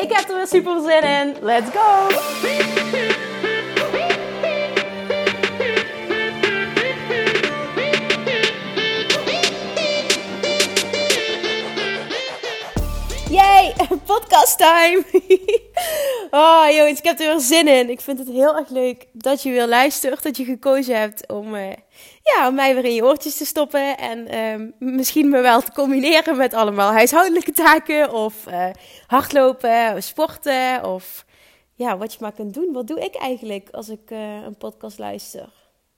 Ik heb er weer super zin in. Let's go! Yay, podcast time! oh jongens, ik heb er weer zin in. Ik vind het heel erg leuk dat je weer luistert, dat je gekozen hebt om, uh, ja, om mij weer in je oortjes te stoppen. En uh, misschien me wel te combineren met allemaal huishoudelijke taken of uh, hardlopen, sporten of ja, wat je maar kunt doen. Wat doe ik eigenlijk als ik uh, een podcast luister?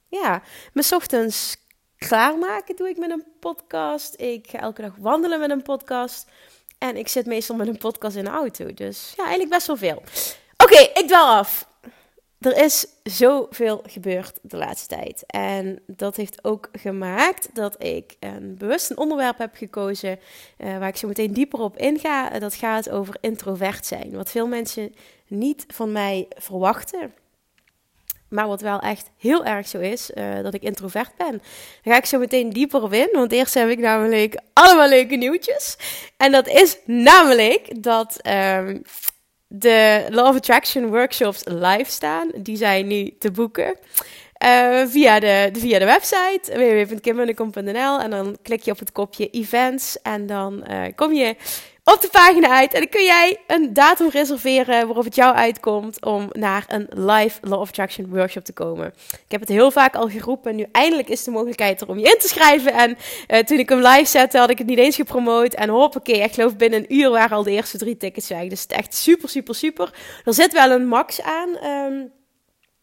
Ja, me ochtends klaarmaken doe ik met een podcast. Ik ga elke dag wandelen met een podcast. En ik zit meestal met een podcast in de auto. Dus ja, eigenlijk best wel veel. Oké, ik dwel af. Er is zoveel gebeurd de laatste tijd. En dat heeft ook gemaakt dat ik een bewust een onderwerp heb gekozen. Uh, waar ik zo meteen dieper op inga. Dat gaat over introvert zijn. Wat veel mensen niet van mij verwachten. Maar wat wel echt heel erg zo is, uh, dat ik introvert ben. Daar ga ik zo meteen dieper op in. Want eerst heb ik namelijk allemaal leuke nieuwtjes. En dat is namelijk dat um, de Law of Attraction workshops live staan. Die zijn nu te boeken. Uh, via, de, via de website www.kimmunnekom.nl en dan klik je op het kopje events en dan uh, kom je op de pagina uit. En dan kun jij een datum reserveren waarop het jou uitkomt om naar een live Law of Attraction workshop te komen. Ik heb het heel vaak al geroepen. Nu eindelijk is de mogelijkheid er om je in te schrijven. En uh, toen ik hem live zette, had ik het niet eens gepromoot. En hoppakee, ik geloof binnen een uur waren al de eerste drie tickets weg. Dus het is echt super, super, super. Er zit wel een max aan. Um,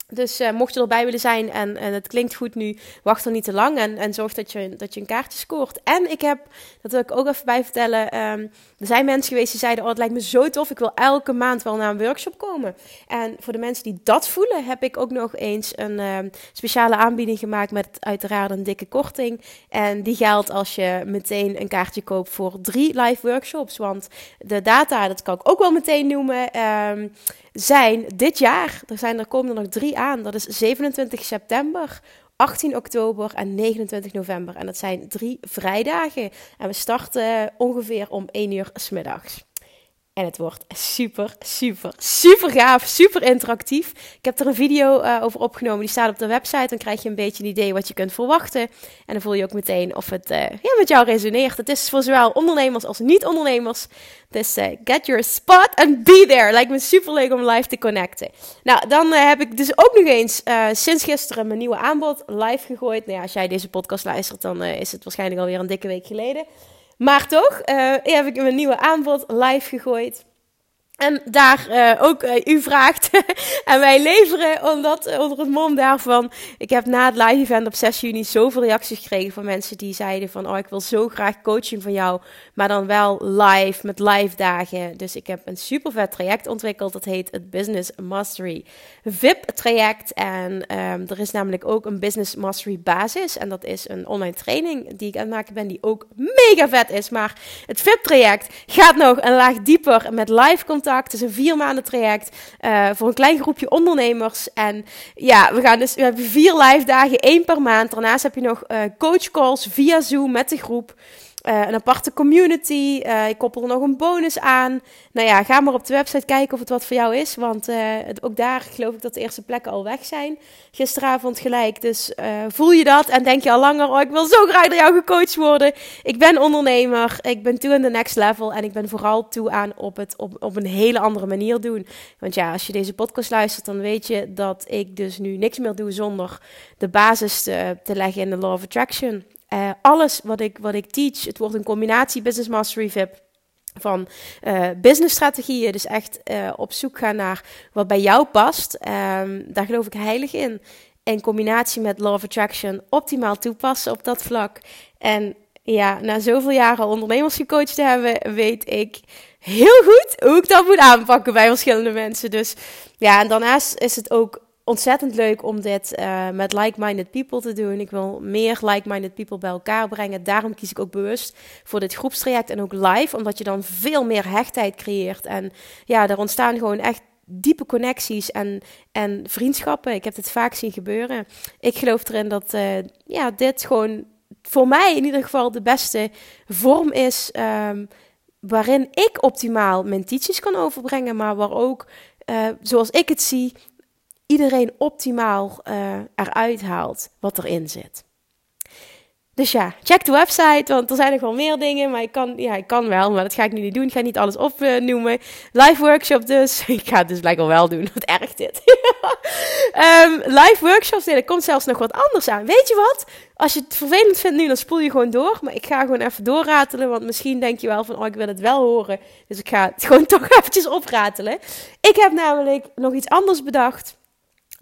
dus uh, mocht je erbij willen zijn en, en het klinkt goed nu, wacht er niet te lang en, en zorg dat je, dat je een kaartje scoort. En ik heb, dat wil ik ook even bij vertellen, um, er zijn mensen geweest die zeiden, oh het lijkt me zo tof, ik wil elke maand wel naar een workshop komen. En voor de mensen die dat voelen, heb ik ook nog eens een um, speciale aanbieding gemaakt met uiteraard een dikke korting. En die geldt als je meteen een kaartje koopt voor drie live workshops. Want de data, dat kan ik ook wel meteen noemen, um, zijn dit jaar, er, zijn, er komen er nog drie aan. Dat is 27 september, 18 oktober en 29 november. En dat zijn drie vrijdagen. En we starten ongeveer om 1 uur s middags. En het wordt super, super, super gaaf, super interactief. Ik heb er een video uh, over opgenomen, die staat op de website. Dan krijg je een beetje een idee wat je kunt verwachten. En dan voel je ook meteen of het uh, ja, met jou resoneert. Het is voor zowel ondernemers als niet-ondernemers. Dus uh, get your spot and be there. Lijkt me super leuk om live te connecten. Nou, dan heb ik dus ook nog eens sinds gisteren mijn nieuwe aanbod live gegooid. Nou ja, als jij deze podcast luistert, dan is het waarschijnlijk alweer een dikke week geleden. Maar toch uh, heb ik een nieuwe aanbod live gegooid. En daar uh, ook uh, u vraagt en wij leveren omdat uh, onder het mom daarvan. Ik heb na het live event op 6 juni zoveel reacties gekregen van mensen die zeiden van oh ik wil zo graag coaching van jou, maar dan wel live met live dagen. Dus ik heb een super vet traject ontwikkeld. Dat heet het Business Mastery VIP traject. En um, er is namelijk ook een Business Mastery basis en dat is een online training die ik aan het maken ben die ook mega vet is. Maar het VIP traject gaat nog een laag dieper met live contact het is een vier maanden traject uh, voor een klein groepje ondernemers. En ja, we gaan dus, we hebben vier live dagen, één per maand. Daarnaast heb je nog uh, coach calls via Zoom met de groep. Uh, een aparte community. Uh, ik koppel er nog een bonus aan. Nou ja, ga maar op de website kijken of het wat voor jou is. Want het, ook daar geloof ik dat de eerste plekken al weg zijn. Gisteravond gelijk. Dus voel je dat en denk je al langer: oh, ik wil zo graag door jou gecoacht worden. Ik ben ondernemer. Ik ben toe in de next level. En ik ben vooral toe aan op het op, op een hele andere manier doen. Want ja, als je deze podcast luistert, dan weet je dat ik dus nu niks meer doe zonder de basis te, te leggen in de Law of Attraction. Uh, alles wat ik, wat ik teach, het wordt een combinatie Business Mastery VIP van uh, businessstrategieën. Dus echt uh, op zoek gaan naar wat bij jou past. Um, daar geloof ik heilig in. In combinatie met Law of Attraction optimaal toepassen op dat vlak. En ja, na zoveel jaren ondernemers gecoacht te hebben, weet ik heel goed hoe ik dat moet aanpakken bij verschillende mensen. Dus ja, en daarnaast is het ook ontzettend leuk om dit uh, met like-minded people te doen. Ik wil meer like-minded people bij elkaar brengen. Daarom kies ik ook bewust voor dit groepstraject en ook live, omdat je dan veel meer hechtheid creëert. En ja, er ontstaan gewoon echt diepe connecties en, en vriendschappen. Ik heb dit vaak zien gebeuren. Ik geloof erin dat uh, ja, dit gewoon voor mij in ieder geval de beste vorm is. Um, waarin ik optimaal mijn teachings kan overbrengen, maar waar ook, uh, zoals ik het zie, iedereen optimaal uh, eruit haalt wat erin zit. Dus ja, check de website, want er zijn nog wel meer dingen. Maar ik kan, ja, ik kan wel, maar dat ga ik nu niet doen. Ik ga niet alles opnoemen. live workshop dus. Ik ga het dus blijkbaar wel doen. Wat erg dit. um, live workshops, nee, er komt zelfs nog wat anders aan. Weet je wat? Als je het vervelend vindt nu, dan spoel je gewoon door. Maar ik ga gewoon even doorratelen. Want misschien denk je wel van, oh, ik wil het wel horen. Dus ik ga het gewoon toch eventjes opratelen. Ik heb namelijk nog iets anders bedacht.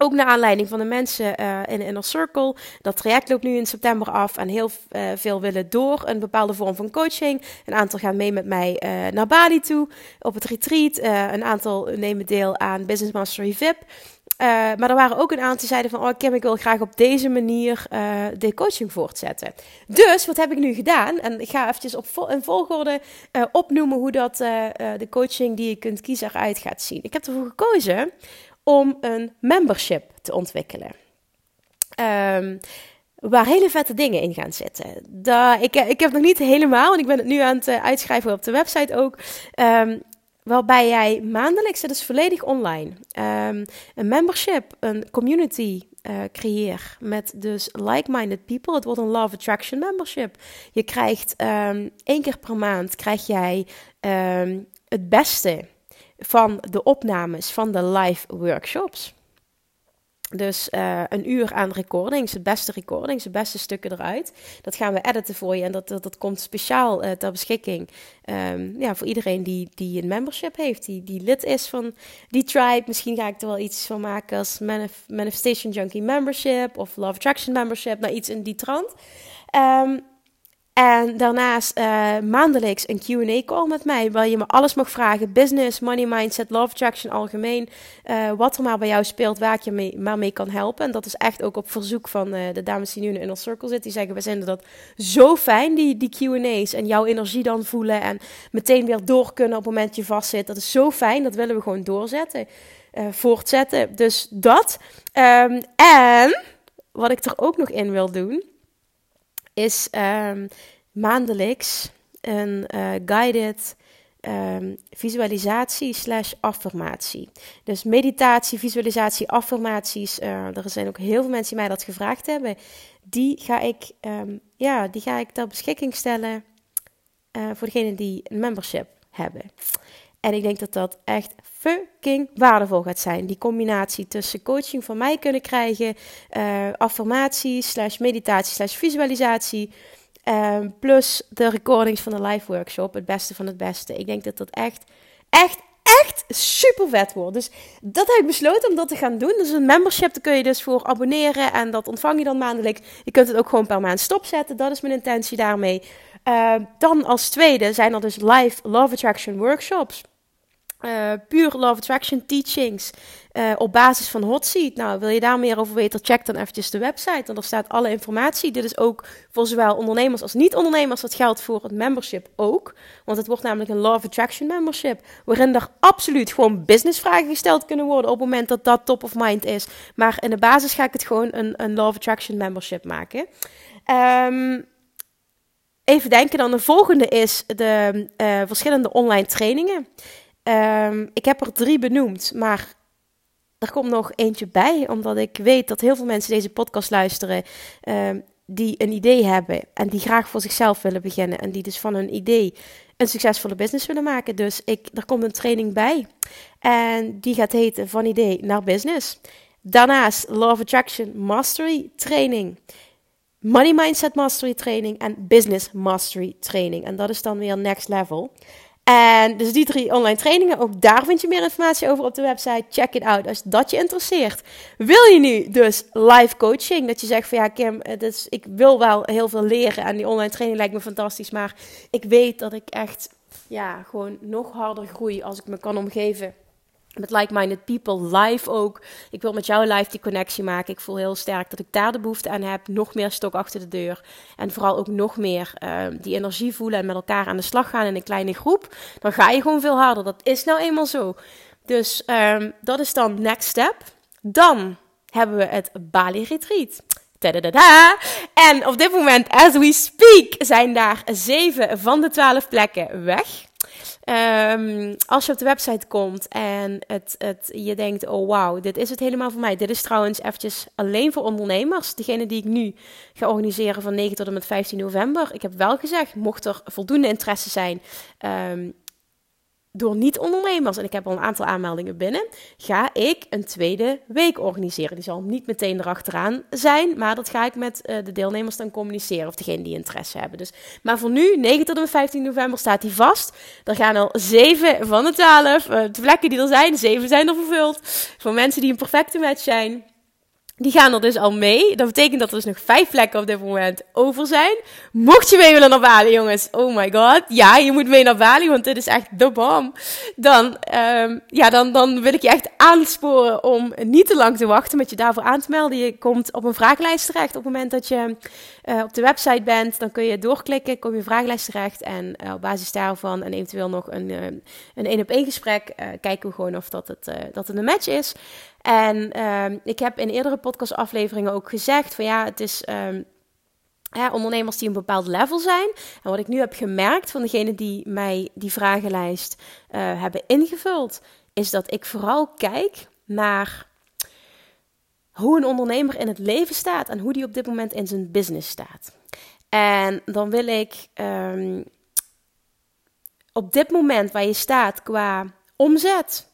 Ook naar aanleiding van de mensen uh, in Inner Circle. Dat traject loopt nu in september af. En heel uh, veel willen door een bepaalde vorm van coaching. Een aantal gaan mee met mij uh, naar Bali toe. Op het retreat. een aantal nemen deel aan Business Mastery VIP. maar er waren ook een aantal die zeiden van... Oh Kim, ik wil graag op deze manier de coaching voortzetten. Dus, wat heb ik nu gedaan? En ik ga eventjes op in volgorde opnoemen... hoe dat de coaching die je kunt kiezen eruit gaat zien. Ik heb ervoor gekozen om een membership te ontwikkelen. Um, waar hele vette dingen in gaan zitten. Da, ik, ik heb nog niet helemaal, want ik ben het nu aan het uh, uitschrijven op de website ook. Um, waarbij jij maandelijks, dat is volledig online, um, een membership, een community uh, creëer met dus like-minded people. Het wordt een Love Attraction membership. Je krijgt um, één keer per maand krijg jij het beste van de opnames van de live workshops. Dus uh, een uur aan recordings, de beste recordings, de beste stukken eruit. Dat gaan we editen voor je en dat, dat, dat komt speciaal uh, ter beschikking. Um, ja, voor iedereen die, die een membership heeft, die, die lid is van die tribe. Misschien ga ik er wel iets van maken als Manif Manifestation Junkie membership of Love Attraction membership, nou iets in die trant. Um, en daarnaast uh, maandelijks een QA call met mij, waar je me alles mag vragen: business, money mindset, love attraction algemeen. Uh, wat er maar bij jou speelt, waar ik je mee, maar mee kan helpen. En dat is echt ook op verzoek van uh, de dames die nu in een circle zitten. Die zeggen: We vinden dat zo fijn, die, die QA's. En jouw energie dan voelen en meteen weer door kunnen op het moment je vastzit. Dat is zo fijn, dat willen we gewoon doorzetten, voortzetten. Dus dat. Um, en wat ik er ook nog in wil doen is um, maandelijks een uh, guided um, visualisatie slash affirmatie. Dus meditatie, visualisatie, affirmaties. Uh, er zijn ook heel veel mensen die mij dat gevraagd hebben. Die ga ik, um, ja, die ga ik ter beschikking stellen uh, voor degenen die een membership hebben. En ik denk dat dat echt fucking waardevol gaat zijn. Die combinatie tussen coaching van mij kunnen krijgen, uh, affirmatie, slash meditatie, slash visualisatie. Uh, plus de recordings van de live workshop. Het beste van het beste. Ik denk dat dat echt, echt, echt super vet wordt. Dus dat heb ik besloten om dat te gaan doen. Dus een membership, daar kun je dus voor abonneren. En dat ontvang je dan maandelijk. Je kunt het ook gewoon per maand stopzetten. Dat is mijn intentie daarmee. Uh, dan als tweede zijn er dus live Love Attraction workshops. Uh, puur Love Attraction teachings uh, op basis van Hot Seat. Nou, wil je daar meer over weten, check dan eventjes de website. Want er staat alle informatie. Dit is ook voor zowel ondernemers als niet-ondernemers. Dat geldt voor het membership ook. Want het wordt namelijk een Love Attraction membership. Waarin er absoluut gewoon businessvragen gesteld kunnen worden op het moment dat dat top of mind is. Maar in de basis ga ik het gewoon een, een Love Attraction membership maken. Um, even denken dan. De volgende is de uh, verschillende online trainingen. Um, ik heb er drie benoemd, maar er komt nog eentje bij, omdat ik weet dat heel veel mensen deze podcast luisteren. Um, die een idee hebben en die graag voor zichzelf willen beginnen. En die dus van hun idee een succesvolle business willen maken. Dus ik, er komt een training bij. En die gaat heten Van Idee naar Business. Daarnaast Love Attraction Mastery Training. Money Mindset Mastery Training en Business Mastery Training. En dat is dan weer next level. En dus die drie online trainingen, ook daar vind je meer informatie over op de website. Check it out als dat je interesseert. Wil je nu dus live coaching? Dat je zegt van ja Kim, dus ik wil wel heel veel leren en die online training lijkt me fantastisch. Maar ik weet dat ik echt ja, gewoon nog harder groei als ik me kan omgeven met like-minded people live ook. Ik wil met jou live die connectie maken. Ik voel heel sterk dat ik daar de behoefte aan heb. Nog meer stok achter de deur. En vooral ook nog meer uh, die energie voelen en met elkaar aan de slag gaan in een kleine groep. Dan ga je gewoon veel harder. Dat is nou eenmaal zo. Dus um, dat is dan next step. Dan hebben we het Bali Retreat. Tadadada. En op dit moment, as we speak, zijn daar zeven van de twaalf plekken weg. Um, als je op de website komt en het, het, je denkt, oh wauw, dit is het helemaal voor mij. Dit is trouwens eventjes alleen voor ondernemers. Degene die ik nu ga organiseren van 9 tot en met 15 november. Ik heb wel gezegd, mocht er voldoende interesse zijn, um, door niet-ondernemers, en ik heb al een aantal aanmeldingen binnen, ga ik een tweede week organiseren. Die zal niet meteen erachteraan zijn, maar dat ga ik met uh, de deelnemers dan communiceren, of degene die interesse hebben. Dus, maar voor nu, 9 tot en met 15 november, staat die vast. Er gaan al 7 van de 12, uh, de plekken die er zijn, 7 zijn er vervuld. Voor mensen die een perfecte match zijn. Die gaan er dus al mee. Dat betekent dat er dus nog vijf plekken op dit moment over zijn. Mocht je mee willen naar Bali, jongens. Oh my god. Ja, je moet mee naar Bali, want dit is echt de bom. Dan, um, ja, dan, dan wil ik je echt aansporen om niet te lang te wachten met je daarvoor aan te melden. Je komt op een vragenlijst terecht. Op het moment dat je uh, op de website bent, dan kun je doorklikken, kom je vragenlijst terecht. En uh, op basis daarvan en eventueel nog een uh, een op één gesprek, kijken we gewoon of dat het, dat het een match is. En um, ik heb in eerdere podcastafleveringen ook gezegd van ja, het is ja, ondernemers die een bepaald level zijn. En wat ik nu heb gemerkt van degene die mij die vragenlijst uh, hebben ingevuld, is dat ik vooral kijk naar hoe een ondernemer in het leven staat en hoe die op dit moment in zijn business staat. En dan wil ik um, op dit moment waar je staat qua omzet,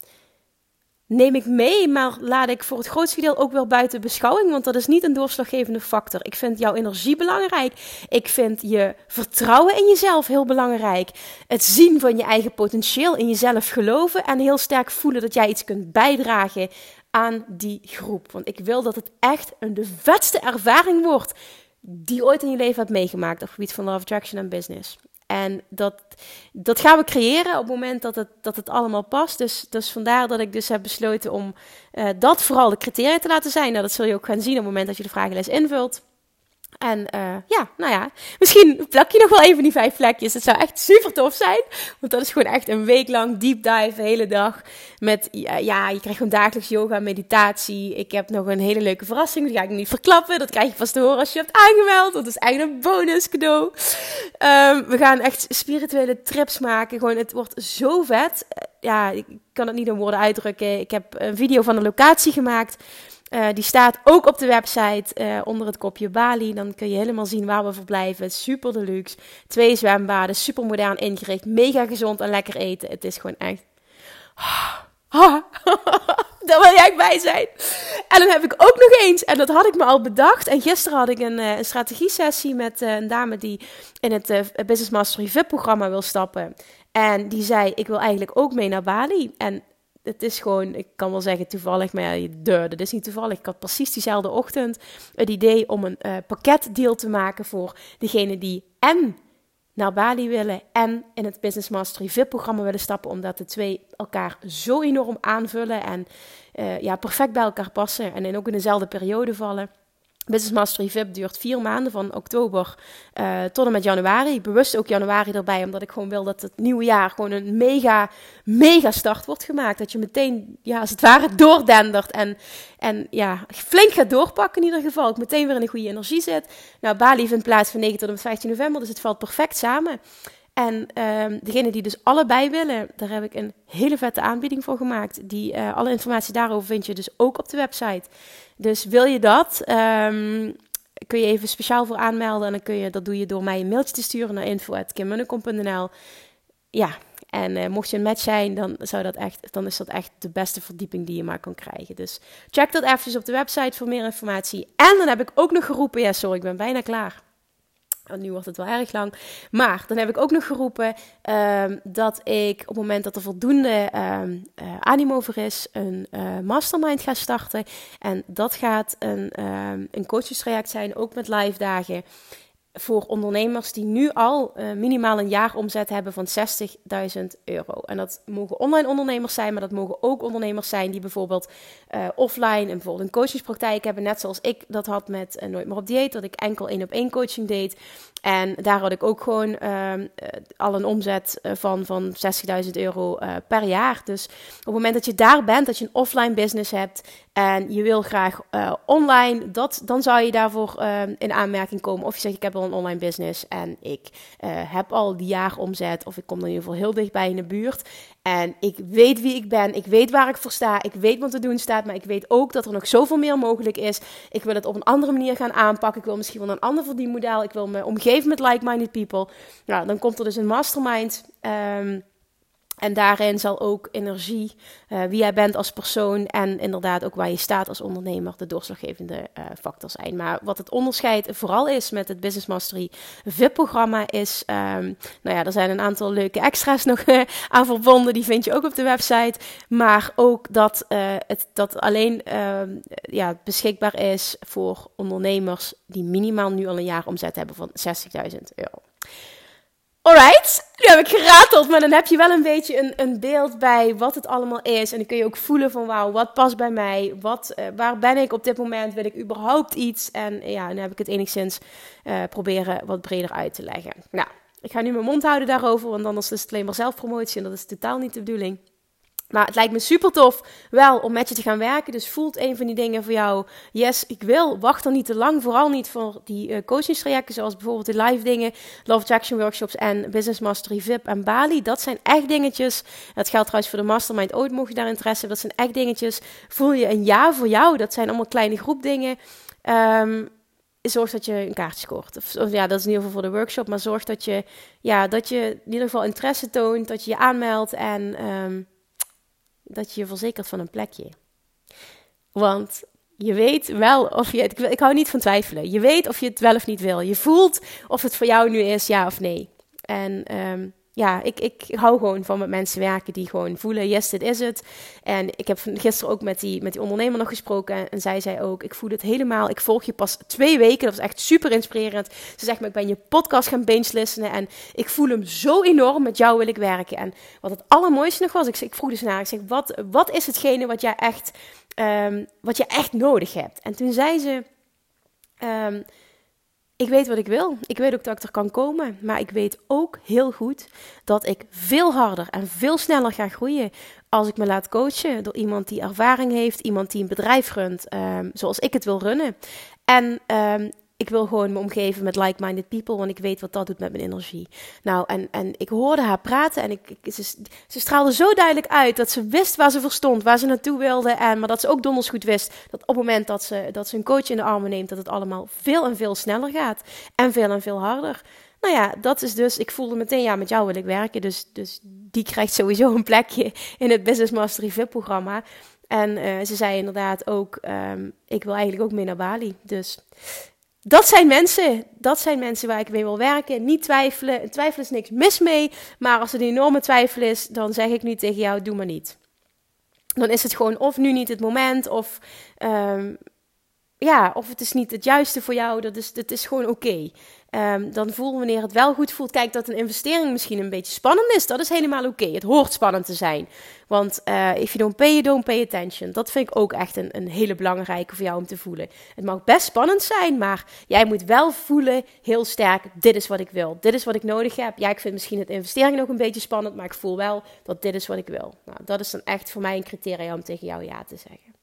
neem ik mee, maar laat ik voor het grootste deel ook wel buiten beschouwing, want dat is niet een doorslaggevende factor. Ik vind jouw energie belangrijk. Ik vind je vertrouwen in jezelf heel belangrijk. Het zien van je eigen potentieel in jezelf geloven en heel sterk voelen dat jij iets kunt bijdragen aan die groep. Want ik wil dat het echt een de vetste ervaring wordt die je ooit in je leven hebt meegemaakt op het gebied van love, attraction en business. En dat, dat gaan we creëren op het moment dat het, dat het allemaal past. Dus, dus vandaar dat ik dus heb besloten om uh, dat vooral de criteria te laten zijn. Nou, dat zul je ook gaan zien op het moment dat je de vragenlijst invult. En uh, ja, nou ja, misschien plak je nog wel even die vijf vlekjes. Het zou echt super tof zijn. Want dat is gewoon echt een week lang deep dive, de hele dag. Met, ja, je krijgt gewoon dagelijks yoga, meditatie. Ik heb nog een hele leuke verrassing. Die ga ik niet verklappen. Dat krijg je pas te horen als je hebt aangemeld. Dat is eigenlijk een bonus cadeau. Um, we gaan echt spirituele trips maken. Gewoon, het wordt zo vet. Ja, ik kan het niet in woorden uitdrukken. Ik heb een video van de locatie gemaakt. Uh, die staat ook op de website uh, onder het kopje Bali. Dan kun je helemaal zien waar we verblijven. Super deluxe. Twee zwembaden, super modern ingericht. Mega gezond en lekker eten. Het is gewoon echt. Daar wil jij bij zijn. En dan heb ik ook nog eens, en dat had ik me al bedacht. En gisteren had ik een, uh, een strategie-sessie met een dame die in het Business Mastery VIP-programma wil stappen. En die zei: Ik wil eigenlijk ook mee naar Bali. En het is gewoon, ik kan wel zeggen toevallig, maar ja, dat is niet toevallig. Ik had precies diezelfde ochtend het idee om een uh, pakketdeal te maken voor degene die en naar Bali willen en in het Business Mastery VIP-programma willen stappen, omdat de twee elkaar zo enorm aanvullen en uh, ja, perfect bij elkaar passen en ook in dezelfde periode vallen. Business Mastery VIP duurt vier maanden, van oktober uh, tot en met januari. Bewust ook januari erbij, omdat ik gewoon wil dat het nieuwe jaar gewoon een mega, mega start wordt gemaakt. Dat je meteen, ja, als het ware, doordendert en, en ja, flink gaat doorpakken in ieder geval. Ik meteen weer in een goede energie zit. Nou, Bali vindt plaats van 9 tot en met 15 november, dus het valt perfect samen. En uh, degene die dus allebei willen, daar heb ik een hele vette aanbieding voor gemaakt. Die, uh, alle informatie daarover vind je dus ook op de website. Dus wil je dat, um, kun je even speciaal voor aanmelden. En dan kun je, dat doe je door mij een mailtje te sturen naar info.kimmunnekom.nl. Ja, en uh, mocht je een match zijn, dan, zou dat echt, dan is dat echt de beste verdieping die je maar kan krijgen. Dus check dat even op de website voor meer informatie. En dan heb ik ook nog geroepen, ja sorry, ik ben bijna klaar. Nu wordt het wel erg lang. Maar dan heb ik ook nog geroepen um, dat ik op het moment dat er voldoende um, uh, animo voor is, een uh, mastermind ga starten. En dat gaat een, um, een coachingstraject zijn, ook met live dagen voor ondernemers die nu al uh, minimaal een jaaromzet hebben van 60.000 euro. En dat mogen online ondernemers zijn, maar dat mogen ook ondernemers zijn die bijvoorbeeld uh, offline en bijvoorbeeld een coachingspraktijk hebben, net zoals ik dat had met uh, Nooit meer op dieet, dat ik enkel één op één coaching deed. En daar had ik ook gewoon ehm, al een omzet van, van 60.000 euro per jaar. Dus op het moment dat je daar bent, dat je een offline business hebt en je wil graag online, dat, dan zou je daarvoor ehm, in aanmerking komen. Of je zegt, ik heb al een online business en ik uh, heb al die jaar omzet of ik kom dan in ieder geval heel dichtbij in de buurt. En ik weet wie ik ben, ik weet waar ik voor sta, ik weet wat te doen staat, maar ik weet ook dat er nog zoveel meer mogelijk is. Ik wil het op een andere manier gaan aanpakken, ik wil misschien wel een ander verdienmodel, ik wil me omgeven met like-minded people. Nou, dan komt er dus een mastermind. Um, en daarin zal ook energie, uh, wie jij bent als persoon en inderdaad ook waar je staat als ondernemer de doorslaggevende uh, factor zijn. Maar wat het onderscheid vooral is met het Business Mastery VIP-programma is, um, nou ja, er zijn een aantal leuke extra's nog uh, aan verbonden, die vind je ook op de website. Maar ook dat het dat alleen ehm, ja, beschikbaar is voor ondernemers die minimaal nu al een jaar omzet hebben van 60.000 euro. Alright, nu heb ik gerateld, maar dan heb je wel een beetje een, een beeld bij wat het allemaal is. En dan kun je ook voelen van wauw, wat past bij mij? Wat, uh, waar ben ik op dit moment? Wil ik überhaupt iets? En ja, dan heb ik het enigszins uh, proberen wat breder uit te leggen. Nou, ik ga nu mijn mond houden daarover, want anders is het alleen maar zelfpromotie en dat is totaal niet de bedoeling. Maar het lijkt me super tof wel om met je te gaan werken. Dus voelt een van die dingen voor jou. Yes, ik wil. Wacht er niet te lang. Vooral niet voor die uh, coachingstrajecten. Zoals bijvoorbeeld de live dingen. Love Traction workshops en Business Mastery VIP en Bali. Dat zijn echt dingetjes. Dat geldt trouwens voor de Mastermind ooit. Mocht je daar interesse hebben. Dat zijn echt dingetjes. Voel je een ja voor jou. Dat zijn allemaal kleine groepdingen. Um, zorg dat je een kaartje scoort. Of, of, ja, dat is in ieder geval voor de workshop. Maar zorg dat je, ja, dat je in ieder geval interesse toont. Dat je je aanmeldt. En... Um, dat je je verzekert van een plekje. Want je weet wel of je het. Ik hou niet van twijfelen. Je weet of je het wel of niet wil. Je voelt of het voor jou nu is, ja of nee. En um, ja, ik, ik hou gewoon van met mensen werken die gewoon voelen, yes, dit is het. En ik heb gisteren ook met die, met die ondernemer nog gesproken. En zij zei ook, ik voel het helemaal. Ik volg je pas twee weken. Dat was echt super inspirerend. Ze zegt me, ik ben je podcast gaan binge. En ik voel hem zo enorm. Met jou wil ik werken. En wat het allermooiste nog was, ik, ik vroeg dus naar, ik zeg, wat, wat is hetgene wat jij echt, um, wat je echt nodig hebt? En toen zei ze... Um, ik weet wat ik wil. Ik weet ook dat ik er kan komen. Maar ik weet ook heel goed dat ik veel harder en veel sneller ga groeien als ik me laat coachen door iemand die ervaring heeft, iemand die een bedrijf runt um, zoals ik het wil runnen. En um, ik wil gewoon me omgeven met like-minded people, want ik weet wat dat doet met mijn energie. Nou, en, en ik hoorde haar praten en ik, ze, ze straalde zo duidelijk uit dat ze wist waar ze verstond, waar ze naartoe wilde. En, maar dat ze ook donders goed wist dat op het moment dat ze, dat ze een coach in de armen neemt, dat het allemaal veel en veel sneller gaat. En veel en veel harder. Nou ja, dat is dus, ik voelde meteen, ja, met jou wil ik werken. Dus, dus die krijgt sowieso een plekje in het Business Mastery VIP-programma. En uh, ze zei inderdaad ook, um, ik wil eigenlijk ook mee naar Bali. Dus dat zijn mensen. Dat zijn mensen waar ik mee wil werken. Niet twijfelen. Twijfelen is niks mis mee. Maar als er een enorme twijfel is, dan zeg ik nu tegen jou: doe maar niet. Dan is het gewoon of nu niet het moment, of um, ja, of het is niet het juiste voor jou. Dat is, dat is gewoon oké. Um, dan voel wanneer het wel goed voelt. Kijk, dat een investering misschien een beetje spannend is. Dat is helemaal oké. Het hoort spannend te zijn. Want uh, if you don't pay, don't pay attention. Dat vind ik ook echt een, een hele belangrijke voor jou om te voelen. Het mag best spannend zijn, maar jij moet wel voelen heel sterk. Dit is wat ik wil. Dit is wat ik nodig heb. Ja, ik vind misschien het investering nog een beetje spannend. Maar ik voel wel dat dit is wat ik wil. Nou, dat is dan echt voor mij een criteria om tegen jou ja te zeggen.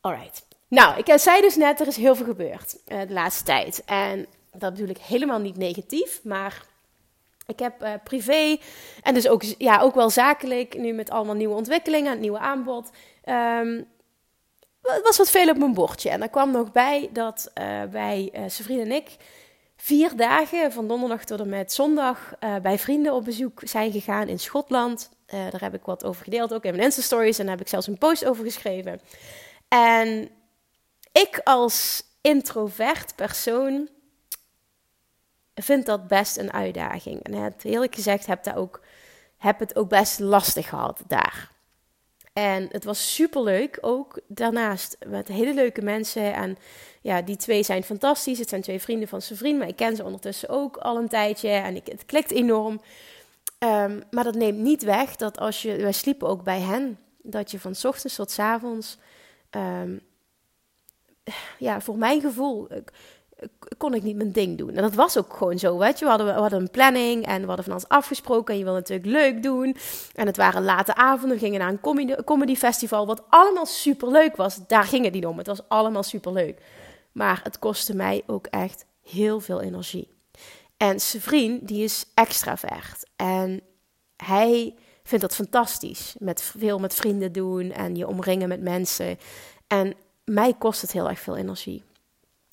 Alright. Nou, ik zei dus net, er is heel veel gebeurd uh, de laatste tijd. En dat ik helemaal niet negatief, maar ik heb uh, privé en dus ook, ja, ook wel zakelijk, nu met allemaal nieuwe ontwikkelingen, het nieuwe aanbod. Het was wat veel op mijn bordje. En er kwam nog bij dat uh, wij, zijn vriend en ik, vier dagen van donderdag tot en met zondag bij vrienden op bezoek zijn gegaan in Schotland. daar heb ik wat over gedeeld, ook in mijn Insta-stories. En daar heb ik zelfs een post over geschreven. En ik als introvert persoon vind dat best een uitdaging. En het, eerlijk gezegd heb, dat ook, heb het ook best lastig gehad daar. En het was super leuk ook daarnaast met hele leuke mensen. En ja, die twee zijn fantastisch. Het zijn twee vrienden van zijn vriend, maar ik ken ze ondertussen ook al een tijdje. En ik, het klikt enorm. Ehm, maar dat neemt niet weg dat als je, wij sliepen ook bij hen, dat je van ochtends tot avonds, um, ja, voor mijn gevoel, kon ik niet mijn ding doen. En dat was ook gewoon zo, weet je. We hadden, we hadden een planning en we hadden van alles afgesproken. En je wil natuurlijk leuk doen. En het waren late avonden. We gingen naar een comedy, comedy festival, wat allemaal super leuk was. Daar ging het niet om. Het was allemaal super leuk. Maar het kostte mij ook echt heel veel energie. En zijn vriend, die is extravert. En hij vindt dat fantastisch. Met veel met vrienden doen en je omringen met mensen. En mij kost het heel erg veel energie.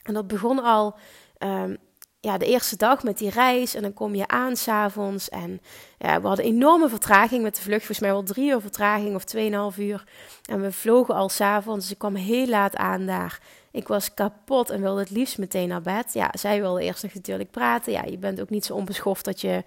En dat begon al um, ja, de eerste dag met die reis. En dan kom je aan s'avonds. En ja, we hadden enorme vertraging met de vlucht. Volgens mij wel drie uur vertraging of tweeënhalf uur. En we vlogen al s'avonds. Dus ik kwam heel laat aan daar. Ik was kapot en wilde het liefst meteen naar bed. Ja, zij wilde eerst nog natuurlijk praten. Ja, je bent ook niet zo onbeschoft dat je,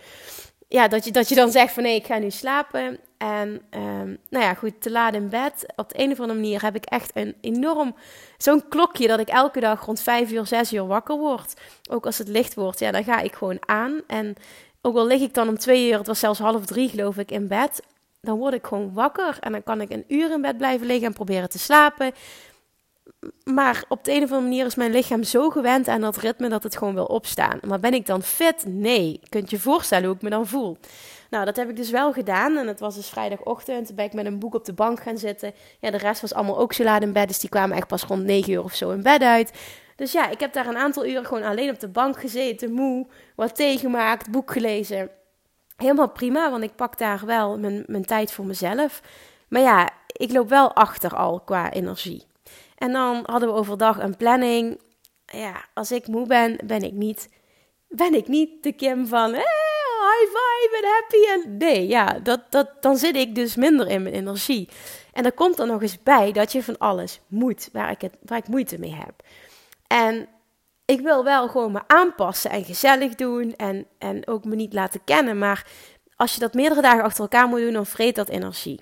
ja, dat je, dat je dan zegt van nee, ik ga nu slapen. En um, nou ja, goed, te laat in bed. Op de een of andere manier heb ik echt een enorm, zo'n klokje dat ik elke dag rond vijf uur, zes uur wakker word. Ook als het licht wordt, ja, dan ga ik gewoon aan. En ook al lig ik dan om twee uur, het was zelfs half drie geloof ik, in bed. Dan word ik gewoon wakker en dan kan ik een uur in bed blijven liggen en proberen te slapen. Maar op de een of andere manier is mijn lichaam zo gewend aan dat ritme dat het gewoon wil opstaan. Maar ben ik dan fit? Nee. Kunt je voorstellen hoe ik me dan voel? Nou, dat heb ik dus wel gedaan. En het was dus vrijdagochtend. Toen ben ik met een boek op de bank gaan zitten. Ja, de rest was allemaal ook zo laat in bed. Dus die kwamen echt pas rond 9 uur of zo in bed uit. Dus ja, ik heb daar een aantal uren gewoon alleen op de bank gezeten. Moe, wat tegemaakt, boek gelezen. Helemaal prima, want ik pak daar wel mijn, mijn tijd voor mezelf. Maar ja, ik loop wel achter al qua energie. En dan hadden we overdag een planning. Ja, als ik moe ben, ben ik niet, ben ik niet de Kim van high five en happy. En nee, ja, dat, dat, dan zit ik dus minder in mijn energie. En er komt er nog eens bij dat je van alles moet, waar ik, het, waar ik moeite mee heb. En ik wil wel gewoon me aanpassen en gezellig doen en, en ook me niet laten kennen. Maar als je dat meerdere dagen achter elkaar moet doen, dan vreet dat energie.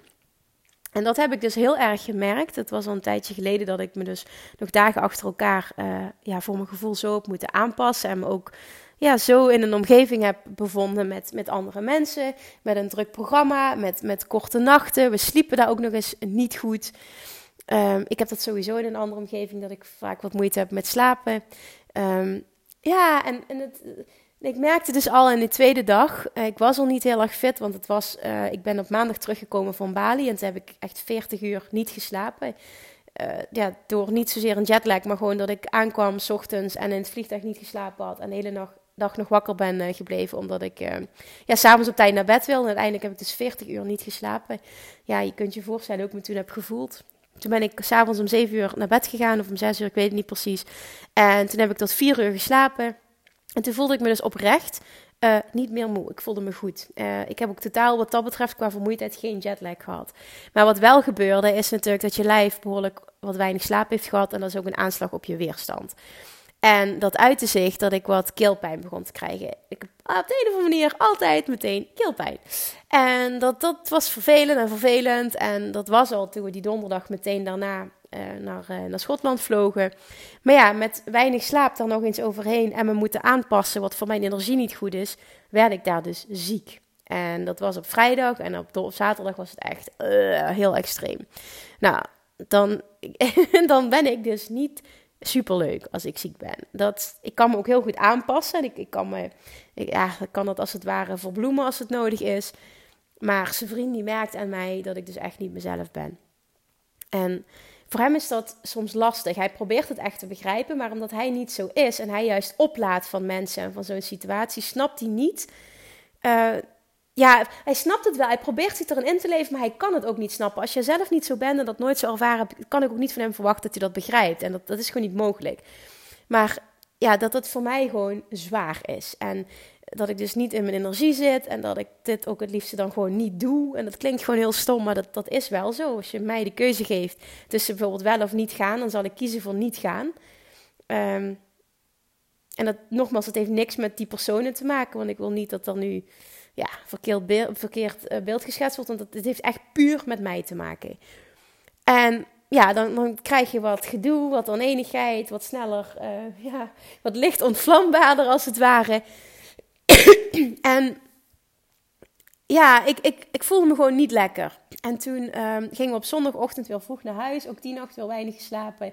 En dat heb ik dus heel erg gemerkt. Het was al een tijdje geleden dat ik me dus nog dagen achter elkaar uh, ja, voor mijn gevoel zo op moeten aanpassen. En me ook ja, zo in een omgeving heb bevonden met, met andere mensen. Met een druk programma, met, met korte nachten. We sliepen daar ook nog eens niet goed. Um, ik heb dat sowieso in een andere omgeving, dat ik vaak wat moeite heb met slapen. Um, ja, en, en het, ik merkte dus al in de tweede dag, uh, ik was al niet heel erg fit, want het was, uh, ik ben op maandag teruggekomen van Bali en toen heb ik echt 40 uur niet geslapen. Uh, ja, door niet zozeer een jetlag, maar gewoon dat ik aankwam s ochtends en in het vliegtuig niet geslapen had en de hele nacht dag nog wakker ben uh, gebleven. Omdat ik uh, ja, s'avonds op tijd naar bed wil. En uiteindelijk heb ik dus 40 uur niet geslapen. Ja, je kunt je voorstellen ook me toen heb gevoeld. Toen ben ik s'avonds om 7 uur naar bed gegaan. Of om 6 uur, ik weet het niet precies. En toen heb ik tot 4 uur geslapen. En toen voelde ik me dus oprecht uh, niet meer moe. Ik voelde me goed. Ik heb ook totaal wat dat betreft qua vermoeidheid geen jetlag gehad. Maar wat wel gebeurde is natuurlijk dat je lijf behoorlijk wat weinig slaap heeft gehad. En dat is ook een aanslag op je weerstand. En dat uitte zich dat ik wat keelpijn begon te krijgen. Ik heb op de een of andere manier altijd meteen keelpijn. En dat, dat was vervelend en vervelend. En dat was al toen we die donderdag meteen daarna uh, naar, uh, naar Schotland vlogen. Maar ja, met weinig slaap daar nog eens overheen en me moeten aanpassen, wat voor mijn energie niet goed is, werd ik daar dus ziek. En dat was op vrijdag en op, op zaterdag was het echt uh, heel extreem. Nou, dan, dan ben ik dus niet superleuk als ik ziek ben. Dat, ik kan me ook heel goed aanpassen. Ik, ik kan me, ik, ja, kan dat als het ware verbloemen als het nodig is. Maar zijn vriend die merkt aan mij dat ik dus echt niet mezelf ben. En voor hem is dat soms lastig. Hij probeert het echt te begrijpen, maar omdat hij niet zo is en hij juist oplaat van mensen en van zo'n situatie, snapt hij niet uh, ja, hij snapt het wel. Hij probeert zich erin in te leven, maar hij kan het ook niet snappen. Als je zelf niet zo bent en dat nooit zo ervaren hebt, kan ik ook niet van hem verwachten dat hij dat begrijpt. En dat, dat is gewoon niet mogelijk. Maar ja, dat het voor mij gewoon zwaar is. En dat ik dus niet in mijn energie zit en dat ik dit ook het liefste dan gewoon niet doe. En dat klinkt gewoon heel stom, maar dat, dat is wel zo. Als je mij de keuze geeft tussen bijvoorbeeld wel of niet gaan, dan zal ik kiezen voor niet gaan. Um, en dat, nogmaals, het heeft niks met die personen te maken. Want ik wil niet dat er nu ja, verkeerd, beeld, verkeerd uh, beeld geschetst wordt. Want het heeft echt puur met mij te maken. En ja, dan, dan krijg je wat gedoe, wat oneenigheid, wat sneller, uh, ja, wat licht ontvlambaarder als het ware. en ja, ik, ik, ik voelde me gewoon niet lekker. En toen um, gingen we op zondagochtend weer vroeg naar huis. Ook die nacht weer weinig geslapen.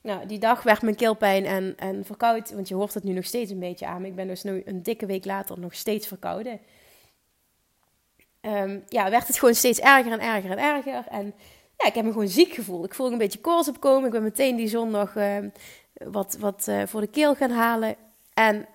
Nou, die dag werd mijn keelpijn en, en verkoud. Want je hoort het nu nog steeds een beetje aan. Ik ben dus nu een dikke week later nog steeds verkouden. Um, ja, werd het gewoon steeds erger en erger en erger. En ja, ik heb me gewoon ziek gevoeld. Ik voelde een beetje koorts opkomen. Ik ben meteen die zondag uh, wat, wat uh, voor de keel gaan halen. En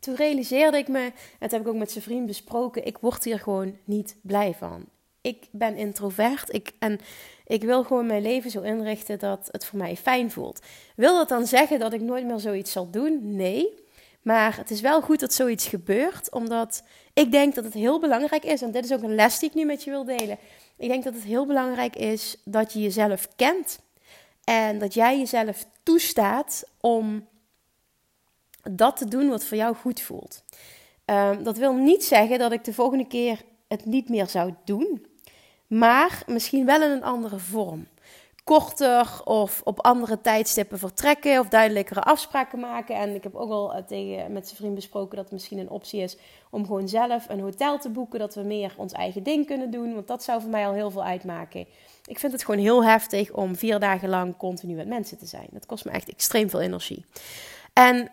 toen realiseerde ik me, dat heb ik ook met zijn vriend besproken, ik word hier gewoon niet blij van. Ik ben introvert ik, en ik wil gewoon mijn leven zo inrichten dat het voor mij fijn voelt. Wil dat dan zeggen dat ik nooit meer zoiets zal doen? Nee. Maar het is wel goed dat zoiets gebeurt, omdat ik denk dat het heel belangrijk is, en dit is ook een les die ik nu met je wil delen. Ik denk dat het heel belangrijk is dat je jezelf kent en dat jij jezelf toestaat om dat te doen wat voor jou goed voelt. Um, dat wil niet zeggen dat ik de volgende keer het niet meer zou doen, maar misschien wel in een andere vorm. Korter of op andere tijdstippen vertrekken of duidelijkere afspraken maken. En ik heb ook al eh, tegen, met zijn vriend besproken dat het misschien een optie is om gewoon zelf een hotel te boeken. Dat we meer ons eigen ding kunnen doen. Want dat zou voor mij al heel veel uitmaken. Ik vind het gewoon heel heftig om vier dagen lang continu met mensen te zijn. Dat kost me echt extreem veel energie. En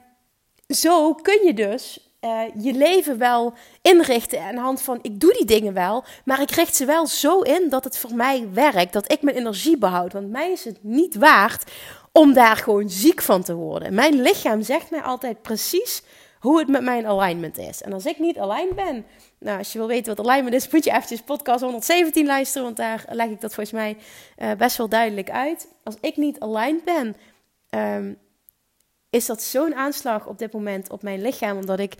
zo kun je dus uh, je leven wel inrichten aan de hand van ik doe die dingen wel, maar ik richt ze wel zo in dat het voor mij werkt, dat ik mijn energie behoud. Want mij is het niet waard om daar gewoon ziek van te worden. Mijn lichaam zegt mij altijd precies hoe het met mijn alignment is. En als ik niet aligned ben, nou, als je wil weten wat alignment is, moet je eventjes podcast 117 luisteren, want daar leg ik dat volgens mij uh, best wel duidelijk uit. Als ik niet aligned ben, um, is dat zo'n aanslag op dit moment op mijn lichaam. Omdat ik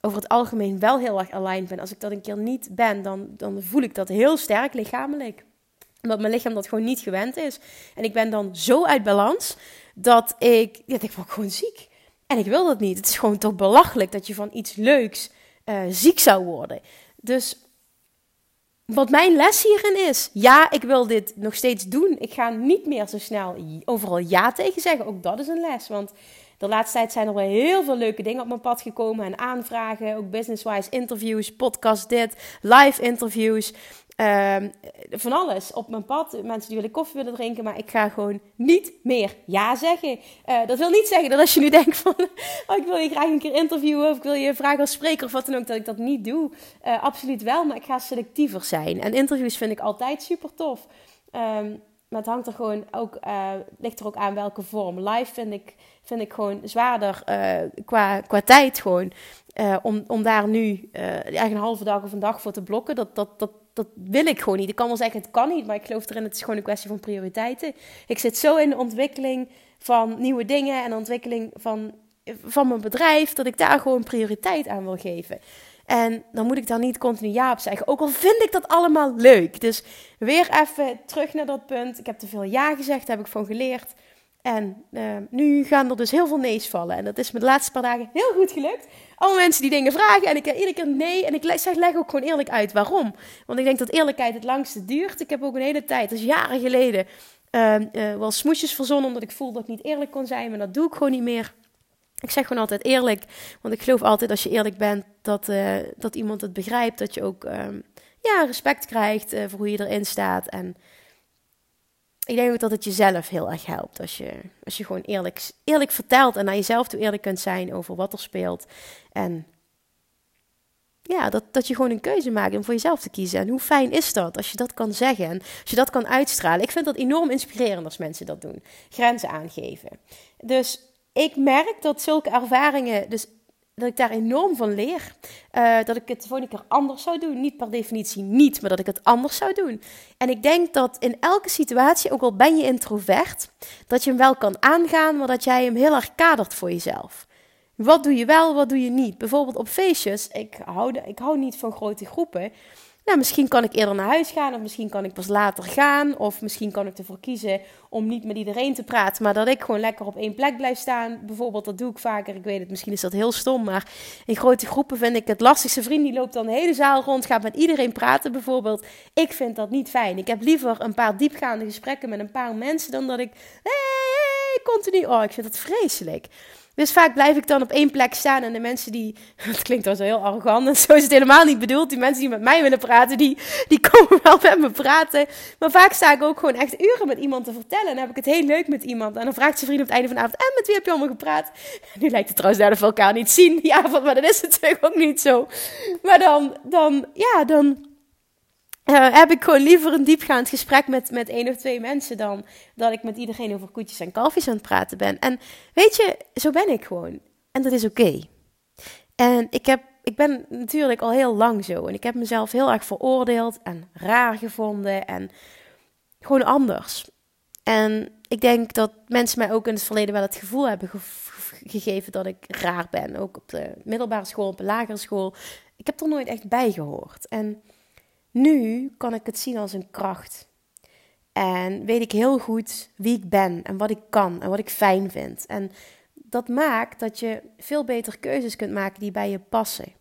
over het algemeen wel heel erg aligned ben. Als ik dat een keer niet ben, dan, dan voel ik dat heel sterk lichamelijk. Omdat mijn lichaam dat gewoon niet gewend is. En ik ben dan zo uit balans dat ik, ja, ik word gewoon ziek. En ik wil dat niet. Het is gewoon toch belachelijk dat je van iets leuks uh, ziek zou worden. Dus wat mijn les hierin is, ja, ik wil dit nog steeds doen. Ik ga niet meer zo snel overal ja tegen zeggen. Ook dat is een les. Want de laatste tijd zijn er wel heel veel leuke dingen op mijn pad gekomen en aanvragen. Ook business-wise interviews, podcast dit, live interviews. Um, van alles op mijn pad. Mensen die willen koffie willen drinken, maar ik ga gewoon niet meer ja zeggen. Uh, dat wil niet zeggen dat als je nu denkt van, oh, ik wil je graag een keer interviewen of ik wil je vragen als spreker of wat dan ook, dat ik dat niet doe. Uh, absoluut wel, maar ik ga selectiever zijn. En interviews vind ik altijd super tof. Um, maar het hangt er gewoon ook, uh, ligt er ook aan welke vorm. Live vind ik, vind ik gewoon zwaarder uh, qua, qua tijd gewoon. Uh, om, om daar nu eigenlijk een halve dag of een dag voor te blokken. Dat, dat, dat, dat wil ik gewoon niet. Ik kan wel zeggen het kan niet, maar ik geloof erin het is gewoon een kwestie van prioriteiten. Ik zit zo in de ontwikkeling van nieuwe dingen en ontwikkeling van, van mijn bedrijf, dat ik daar gewoon prioriteit aan wil geven. En dan moet ik daar niet continu ja op zeggen. Ook al vind ik dat allemaal leuk. Dus weer even terug naar dat punt. Ik heb te veel ja gezegd, heb ik van geleerd. En uh, nu gaan er dus heel veel nee's vallen. En dat is me de laatste paar dagen heel goed gelukt. Alle mensen die dingen vragen en ik heb iedere keer nee. En ik zeg, leg ook gewoon eerlijk uit waarom. Want ik denk dat eerlijkheid het langste duurt. Ik heb ook een hele tijd, dus jaren geleden, uh, wel smoesjes verzonnen. Omdat ik voelde dat ik niet eerlijk kon zijn. Maar dat doe ik gewoon niet meer. Ik zeg gewoon altijd eerlijk, want ik geloof altijd als je eerlijk bent dat, uh, dat iemand het begrijpt, dat je ook um, ja, respect krijgt uh, voor hoe je erin staat. En ik denk ook dat het jezelf heel erg helpt als je, als je gewoon eerlijk, eerlijk vertelt en naar jezelf toe eerlijk kunt zijn over wat er speelt. En ja, dat, dat je gewoon een keuze maakt om voor jezelf te kiezen. En hoe fijn is dat als je dat kan zeggen en als je dat kan uitstralen. Ik vind dat enorm inspirerend als mensen dat doen. Grenzen aangeven. Dus ik merk dat zulke ervaringen, dus dat ik daar enorm van leer. Uh, dat ik het de volgende keer anders zou doen. Niet per definitie niet, maar dat ik het anders zou doen. En ik denk dat in elke situatie, ook al ben je introvert, dat je hem wel kan aangaan, maar dat jij hem heel erg kadert voor jezelf. Wat doe je wel, wat doe je niet? Bijvoorbeeld op feestjes. Ik hou, ik hou niet van grote groepen. Nou, misschien kan ik eerder naar huis gaan, of misschien kan ik pas later gaan, of misschien kan ik ervoor kiezen om niet met iedereen te praten, maar dat ik gewoon lekker op één plek blijf staan. Bijvoorbeeld, dat doe ik vaker. Ik weet het, misschien is dat heel stom, maar in grote groepen vind ik het lastigste. Vriend die loopt dan de hele zaal rond, gaat met iedereen praten bijvoorbeeld. Ik vind dat niet fijn. Ik heb liever een paar diepgaande gesprekken met een paar mensen dan dat ik hey, continu. Oh, ik vind dat vreselijk. Dus vaak blijf ik dan op één plek staan en de mensen die, het klinkt dan zo heel arrogant en zo is het helemaal niet bedoeld, die mensen die met mij willen praten, die, die komen wel met me praten. Maar vaak sta ik ook gewoon echt uren met iemand te vertellen en dan heb ik het heel leuk met iemand. En dan vraagt zijn vriend op het einde van de avond, en met wie heb je allemaal gepraat? Nu lijkt het trouwens dat we elkaar niet zien die avond, maar dat is natuurlijk ook niet zo. Maar dan, dan ja, dan uh, heb ik gewoon liever een diepgaand gesprek met, met één of twee mensen dan dat ik met iedereen over koetjes en kalfjes aan het praten ben. En weet je, zo ben ik gewoon. En dat is oké. En ik, heb, ik ben natuurlijk al heel lang zo. En ik heb mezelf heel erg veroordeeld en raar gevonden en gewoon anders. En ik denk dat mensen mij ook in het verleden wel het gevoel hebben gegeven dat ik raar ben. Ook op de middelbare school, op de lagere school. Ik heb er nooit echt bij gehoord. En nu kan ik het zien als een kracht. En weet ik heel goed wie ik ben en wat ik kan en wat ik fijn vind. En dat maakt dat je veel beter keuzes kunt maken die bij je passen.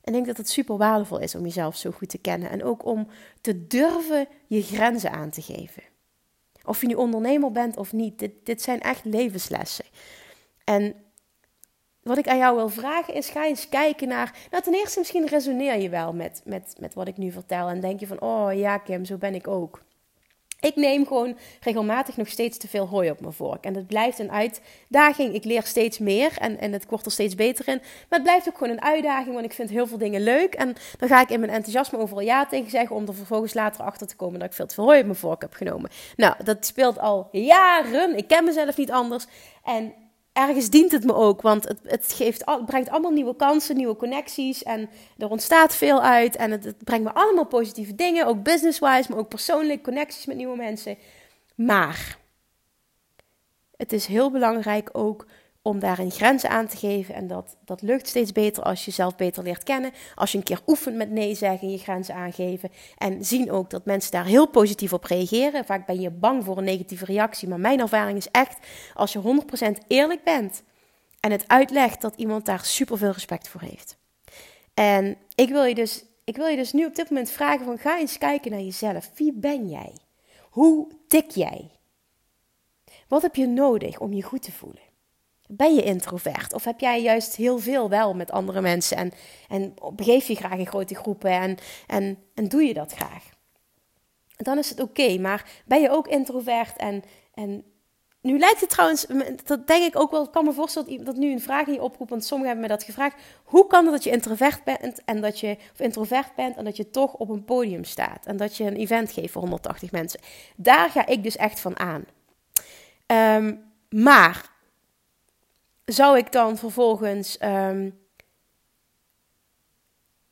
En ik denk dat het super waardevol is om jezelf zo goed te kennen. En ook om te durven je grenzen aan te geven. Of je nu ondernemer bent of niet, dit, dit zijn echt levenslessen. En wat ik aan jou wil vragen is, ga eens kijken naar... Nou, ten eerste misschien resoneer je wel met, met, met wat ik nu vertel. En denk je van, oh ja Kim, zo ben ik ook. Ik neem gewoon regelmatig nog steeds te veel hooi op mijn vork. En het blijft een uitdaging. Ik leer steeds meer en, en het wordt er steeds beter in. Maar het blijft ook gewoon een uitdaging, want ik vind heel veel dingen leuk. En dan ga ik in mijn enthousiasme overal ja tegen zeggen... om er vervolgens later achter te komen dat ik veel te veel hooi op mijn vork heb genomen. Nou, dat speelt al jaren. Ik ken mezelf niet anders. En ergens dient het me ook, want het, het, geeft, brengt allemaal nieuwe kansen, nieuwe connecties en er ontstaat veel uit en het, het brengt me allemaal positieve dingen, ook business-wise, maar ook persoonlijk, connecties met nieuwe mensen. Maar het is heel belangrijk ook om daarin grenzen aan te geven. En dat, dat lukt steeds beter als je jezelf beter leert kennen. Als je een keer oefent met nee zeggen, je grenzen aangeven. En zien ook dat mensen daar heel positief op reageren. Vaak ben je bang voor een negatieve reactie. Maar mijn ervaring is echt, als je 100% eerlijk bent en het uitlegt, dat iemand daar super veel respect voor heeft. En ik wil je dus, ik wil je dus nu op dit moment vragen van ga eens kijken naar jezelf. Wie ben jij? Hoe tik jij? Wat heb je nodig om je goed te voelen? Ben je introvert? Of heb jij juist heel veel wel met andere mensen en, en begeef je graag in grote groepen en, en, en doe je dat graag? Dan is het oké, maar ben je ook introvert en, en nu lijkt het trouwens, dat denk ik ook wel, ik kan me voorstellen dat nu een vraag in je oproept, want sommigen hebben me dat gevraagd. Hoe kan het dat je introvert bent en dat je, of introvert bent en dat je toch op een podium staat en dat je een event geeft voor 180 mensen? Daar ga ik dus echt van aan. Um, maar zou ik dan vervolgens um,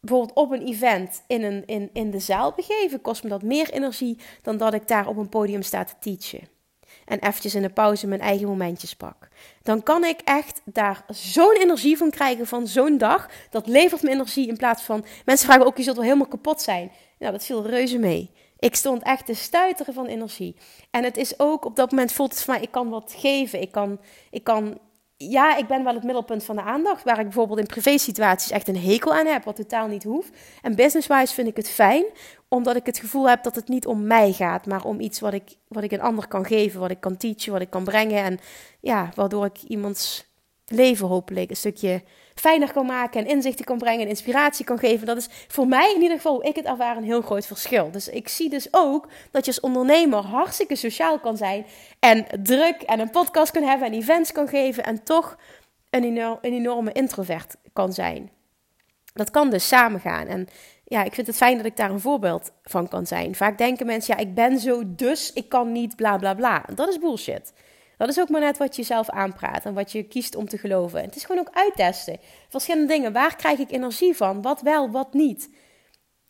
bijvoorbeeld op een event in, een, in, in de zaal begeven, kost me dat meer energie dan dat ik daar op een podium sta te teachen. En eventjes in de pauze mijn eigen momentjes pak. Dan kan ik echt daar zo'n energie van krijgen van zo'n dag. Dat levert me energie in plaats van... Mensen vragen ook, je zult wel helemaal kapot zijn. Nou, dat viel reuze mee. Ik stond echt te stuiteren van energie. En het is ook, op dat moment voelt het voor mij, ik kan wat geven. Ik kan, ik kan ja, ik ben wel het middelpunt van de aandacht. Waar ik bijvoorbeeld in privé-situaties echt een hekel aan heb, wat totaal niet hoeft. En business-wise vind ik het fijn, omdat ik het gevoel heb dat het niet om mij gaat, maar om iets wat ik, wat ik een ander kan geven, wat ik kan teachen, wat ik kan brengen. En ja, waardoor ik iemands leven hopelijk een stukje fijner kan maken en inzichten kan brengen en inspiratie kan geven. Dat is voor mij in ieder geval hoe ik het ervaar een heel groot verschil. Dus ik zie dus ook dat je als ondernemer hartstikke sociaal kan zijn en druk en een podcast kan hebben en events kan geven en toch een, een enorme introvert kan zijn. Dat kan dus samengaan. En ja, ik vind het fijn dat ik daar een voorbeeld van kan zijn. Vaak denken mensen, ja, ik ben zo, dus ik kan niet, bla bla bla. Dat is bullshit. Dat is ook maar net wat je zelf aanpraat en wat je kiest om te geloven. Het is gewoon ook uittesten. Verschillende dingen. Waar krijg ik energie van? Wat wel, wat niet?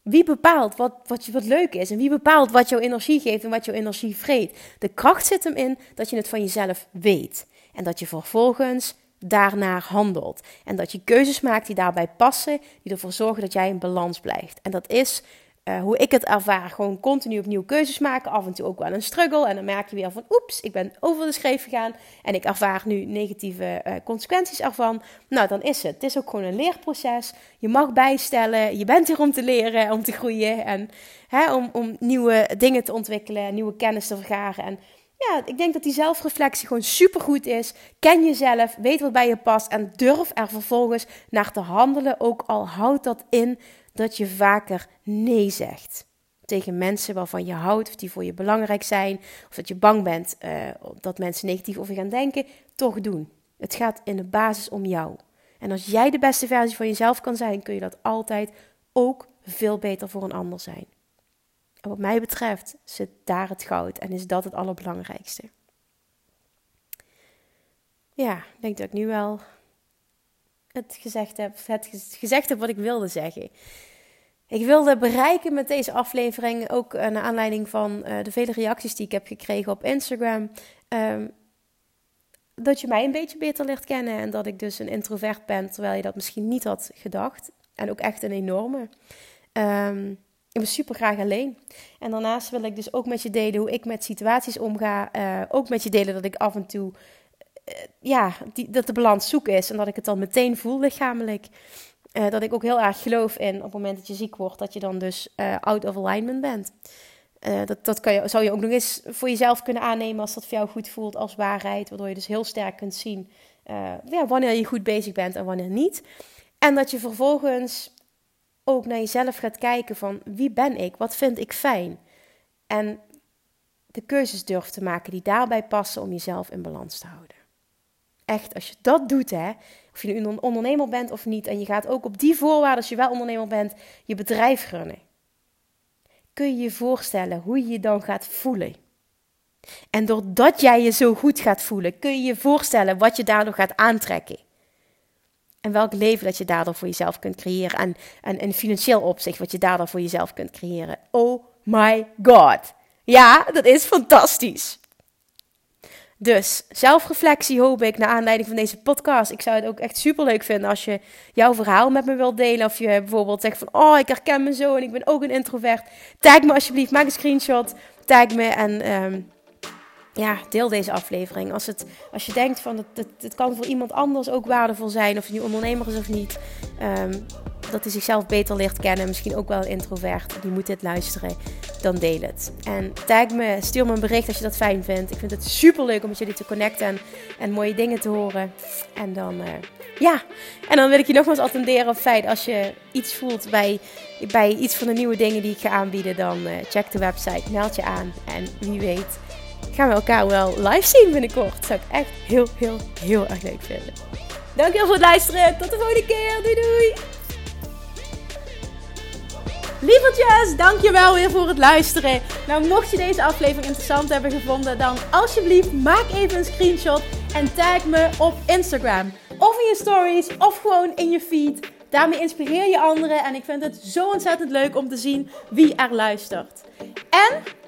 Wie bepaalt wat, wat, wat leuk is en wie bepaalt wat jouw energie geeft en wat jouw energie vreet? De kracht zit hem in dat je het van jezelf weet en dat je vervolgens daarnaar handelt. En dat je keuzes maakt die daarbij passen, die ervoor zorgen dat jij in balans blijft. En dat is eh, hoe ik het ervaar, gewoon continu opnieuw keuzes maken. Af en toe ook wel een struggle. En dan merk je weer van, oeps, ik ben over de schreef gegaan. En ik ervaar nu negatieve uh, consequenties ervan. Nou, dan is het. Het is ook gewoon een leerproces. Je mag bijstellen. Je bent hier om te leren, om te groeien. En hè, om, om nieuwe dingen te ontwikkelen, nieuwe kennis te vergaren. En ja, ik denk dat die zelfreflectie gewoon supergoed is. Ken jezelf, weet wat bij je past en durf er vervolgens naar te handelen. Ook al houdt dat in dat je vaker nee zegt. Tegen mensen waarvan je houdt of die voor je belangrijk zijn. Of dat je bang bent uh, dat mensen negatief over je gaan denken. Toch doen. Het gaat in de basis om jou. En als jij de beste versie van jezelf kan zijn, kun je dat altijd ook veel beter voor een ander zijn. En wat mij betreft zit daar het goud en is dat het allerbelangrijkste. Ja, ik denk dat ik nu wel het gezegd heb, het gezegd heb wat ik wilde zeggen. Ik wilde bereiken met deze aflevering, ook naar aanleiding van uh, de vele reacties die ik heb gekregen op Instagram, um, dat je mij een beetje beter leert kennen en dat ik dus een introvert ben, terwijl je dat misschien niet had gedacht. En ook echt een enorme. Um, ik ben super graag alleen. En daarnaast wil ik dus ook met je delen hoe ik met situaties omga. Uh, ook met je delen dat ik af en toe ja, die, dat de balans zoek is. En dat ik het dan meteen voel lichamelijk. Uh, dat ik ook heel erg geloof in op het moment dat je ziek wordt, dat je dan dus out of alignment bent. dat dat kan je, zou je ook nog eens voor jezelf kunnen aannemen als dat voor jou goed voelt als waarheid. Waardoor je dus heel sterk kunt zien ja, wanneer je goed bezig bent en wanneer niet. En dat je vervolgens ook naar jezelf gaat kijken van wie ben ik, wat vind ik fijn. En de keuzes durft te maken die daarbij passen om jezelf in balans te houden. Echt, als je dat doet, hè, of je nu een ondernemer bent of niet, en je gaat ook op die voorwaarden, als je wel ondernemer bent, je bedrijf runnen. Kun je je voorstellen hoe je je dan gaat voelen? En doordat jij je zo goed gaat voelen, kun je je voorstellen wat je daardoor gaat aantrekken. En welk leven dat je daardoor voor jezelf kunt creëren. En, en in financieel opzicht wat je daardoor voor jezelf kunt creëren. Oh my god. Ja, dat is fantastisch. Dus zelfreflectie hoop ik naar aanleiding van deze podcast. Ik zou het ook echt super leuk vinden als je jouw verhaal met me wilt delen. Of je bijvoorbeeld zegt van, oh ik herken me zo en ik ben ook een introvert. Tag me alsjeblieft, maak een screenshot, tag me en... Um, ja, deel deze aflevering. Als, het, als je denkt van het, het, het kan voor iemand anders ook waardevol zijn, of je nu ondernemer is of niet, um, dat hij zichzelf beter leert kennen, misschien ook wel een introvert, die moet dit luisteren, dan deel het. En tag me, stuur me een bericht als je dat fijn vindt. Ik vind het super leuk om met jullie te connecten en, mooie dingen te horen. En dan, uh, ja, en dan wil ik je nogmaals attenderen op feit als je iets voelt bij, bij iets van de nieuwe dingen die ik ga aanbieden, dan uh, check de website, meld je aan en wie weet gaan we elkaar wel live zien binnenkort. Dat zou ik echt heel, heel, heel erg leuk vinden. Dankjewel voor het luisteren. Tot de volgende keer. Doei doei. Lievertjes, dankjewel weer voor het luisteren. Nou, mocht je deze aflevering interessant hebben gevonden, dan alsjeblieft maak even een screenshot en tag me op Instagram. Of in je stories, of gewoon in je feed. Daarmee inspireer je anderen en ik vind het zo ontzettend leuk om te zien wie er luistert. En